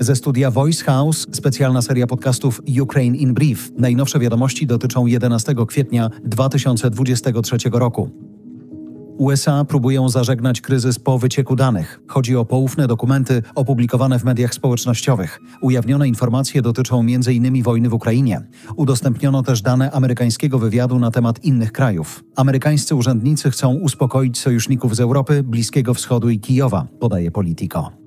Ze studia Voice House specjalna seria podcastów Ukraine in Brief. Najnowsze wiadomości dotyczą 11 kwietnia 2023 roku. USA próbują zażegnać kryzys po wycieku danych. Chodzi o poufne dokumenty opublikowane w mediach społecznościowych. Ujawnione informacje dotyczą m.in. wojny w Ukrainie. Udostępniono też dane amerykańskiego wywiadu na temat innych krajów. Amerykańscy urzędnicy chcą uspokoić sojuszników z Europy, Bliskiego Wschodu i Kijowa, podaje Politico.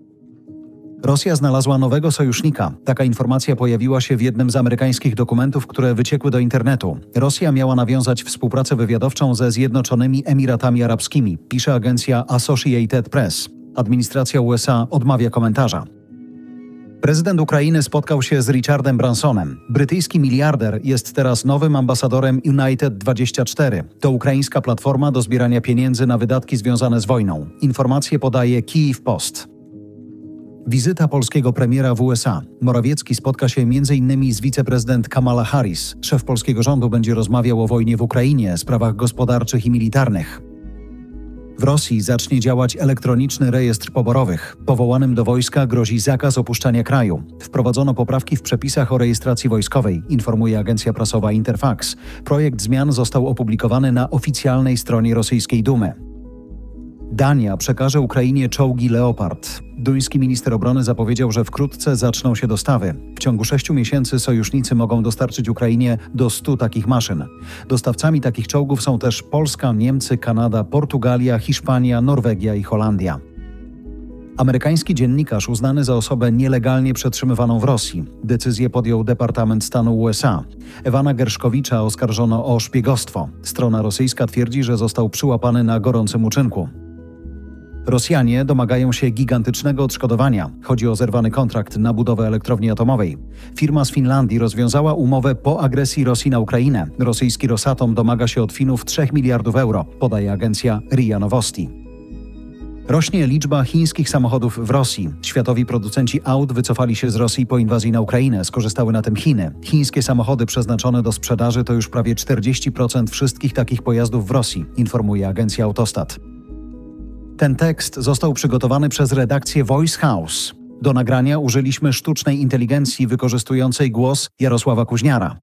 Rosja znalazła nowego sojusznika. Taka informacja pojawiła się w jednym z amerykańskich dokumentów, które wyciekły do internetu. Rosja miała nawiązać współpracę wywiadowczą ze Zjednoczonymi Emiratami Arabskimi, pisze agencja Associated Press. Administracja USA odmawia komentarza. Prezydent Ukrainy spotkał się z Richardem Bransonem. Brytyjski miliarder jest teraz nowym ambasadorem United24. To ukraińska platforma do zbierania pieniędzy na wydatki związane z wojną. Informacje podaje Kyiv Post. Wizyta polskiego premiera w USA. Morawiecki spotka się m.in. z wiceprezydent Kamala Harris. Szef polskiego rządu będzie rozmawiał o wojnie w Ukrainie, sprawach gospodarczych i militarnych. W Rosji zacznie działać elektroniczny rejestr poborowych. Powołanym do wojska grozi zakaz opuszczania kraju. Wprowadzono poprawki w przepisach o rejestracji wojskowej, informuje agencja prasowa Interfax. Projekt zmian został opublikowany na oficjalnej stronie rosyjskiej Dumy. Dania przekaże Ukrainie czołgi Leopard. Duński minister obrony zapowiedział, że wkrótce zaczną się dostawy. W ciągu sześciu miesięcy sojusznicy mogą dostarczyć Ukrainie do stu takich maszyn. Dostawcami takich czołgów są też Polska, Niemcy, Kanada, Portugalia, Hiszpania, Norwegia i Holandia. Amerykański dziennikarz uznany za osobę nielegalnie przetrzymywaną w Rosji. Decyzję podjął Departament Stanu USA. Ewana Gerszkowicza oskarżono o szpiegostwo. Strona rosyjska twierdzi, że został przyłapany na gorącym uczynku. Rosjanie domagają się gigantycznego odszkodowania. Chodzi o zerwany kontrakt na budowę elektrowni atomowej. Firma z Finlandii rozwiązała umowę po agresji Rosji na Ukrainę. Rosyjski Rosatom domaga się od Finów 3 miliardów euro, podaje agencja RIA Novosti. Rośnie liczba chińskich samochodów w Rosji. Światowi producenci aut wycofali się z Rosji po inwazji na Ukrainę. Skorzystały na tym Chiny. Chińskie samochody przeznaczone do sprzedaży to już prawie 40% wszystkich takich pojazdów w Rosji, informuje agencja Autostat. Ten tekst został przygotowany przez redakcję Voice House. Do nagrania użyliśmy sztucznej inteligencji wykorzystującej głos Jarosława Kuźniara.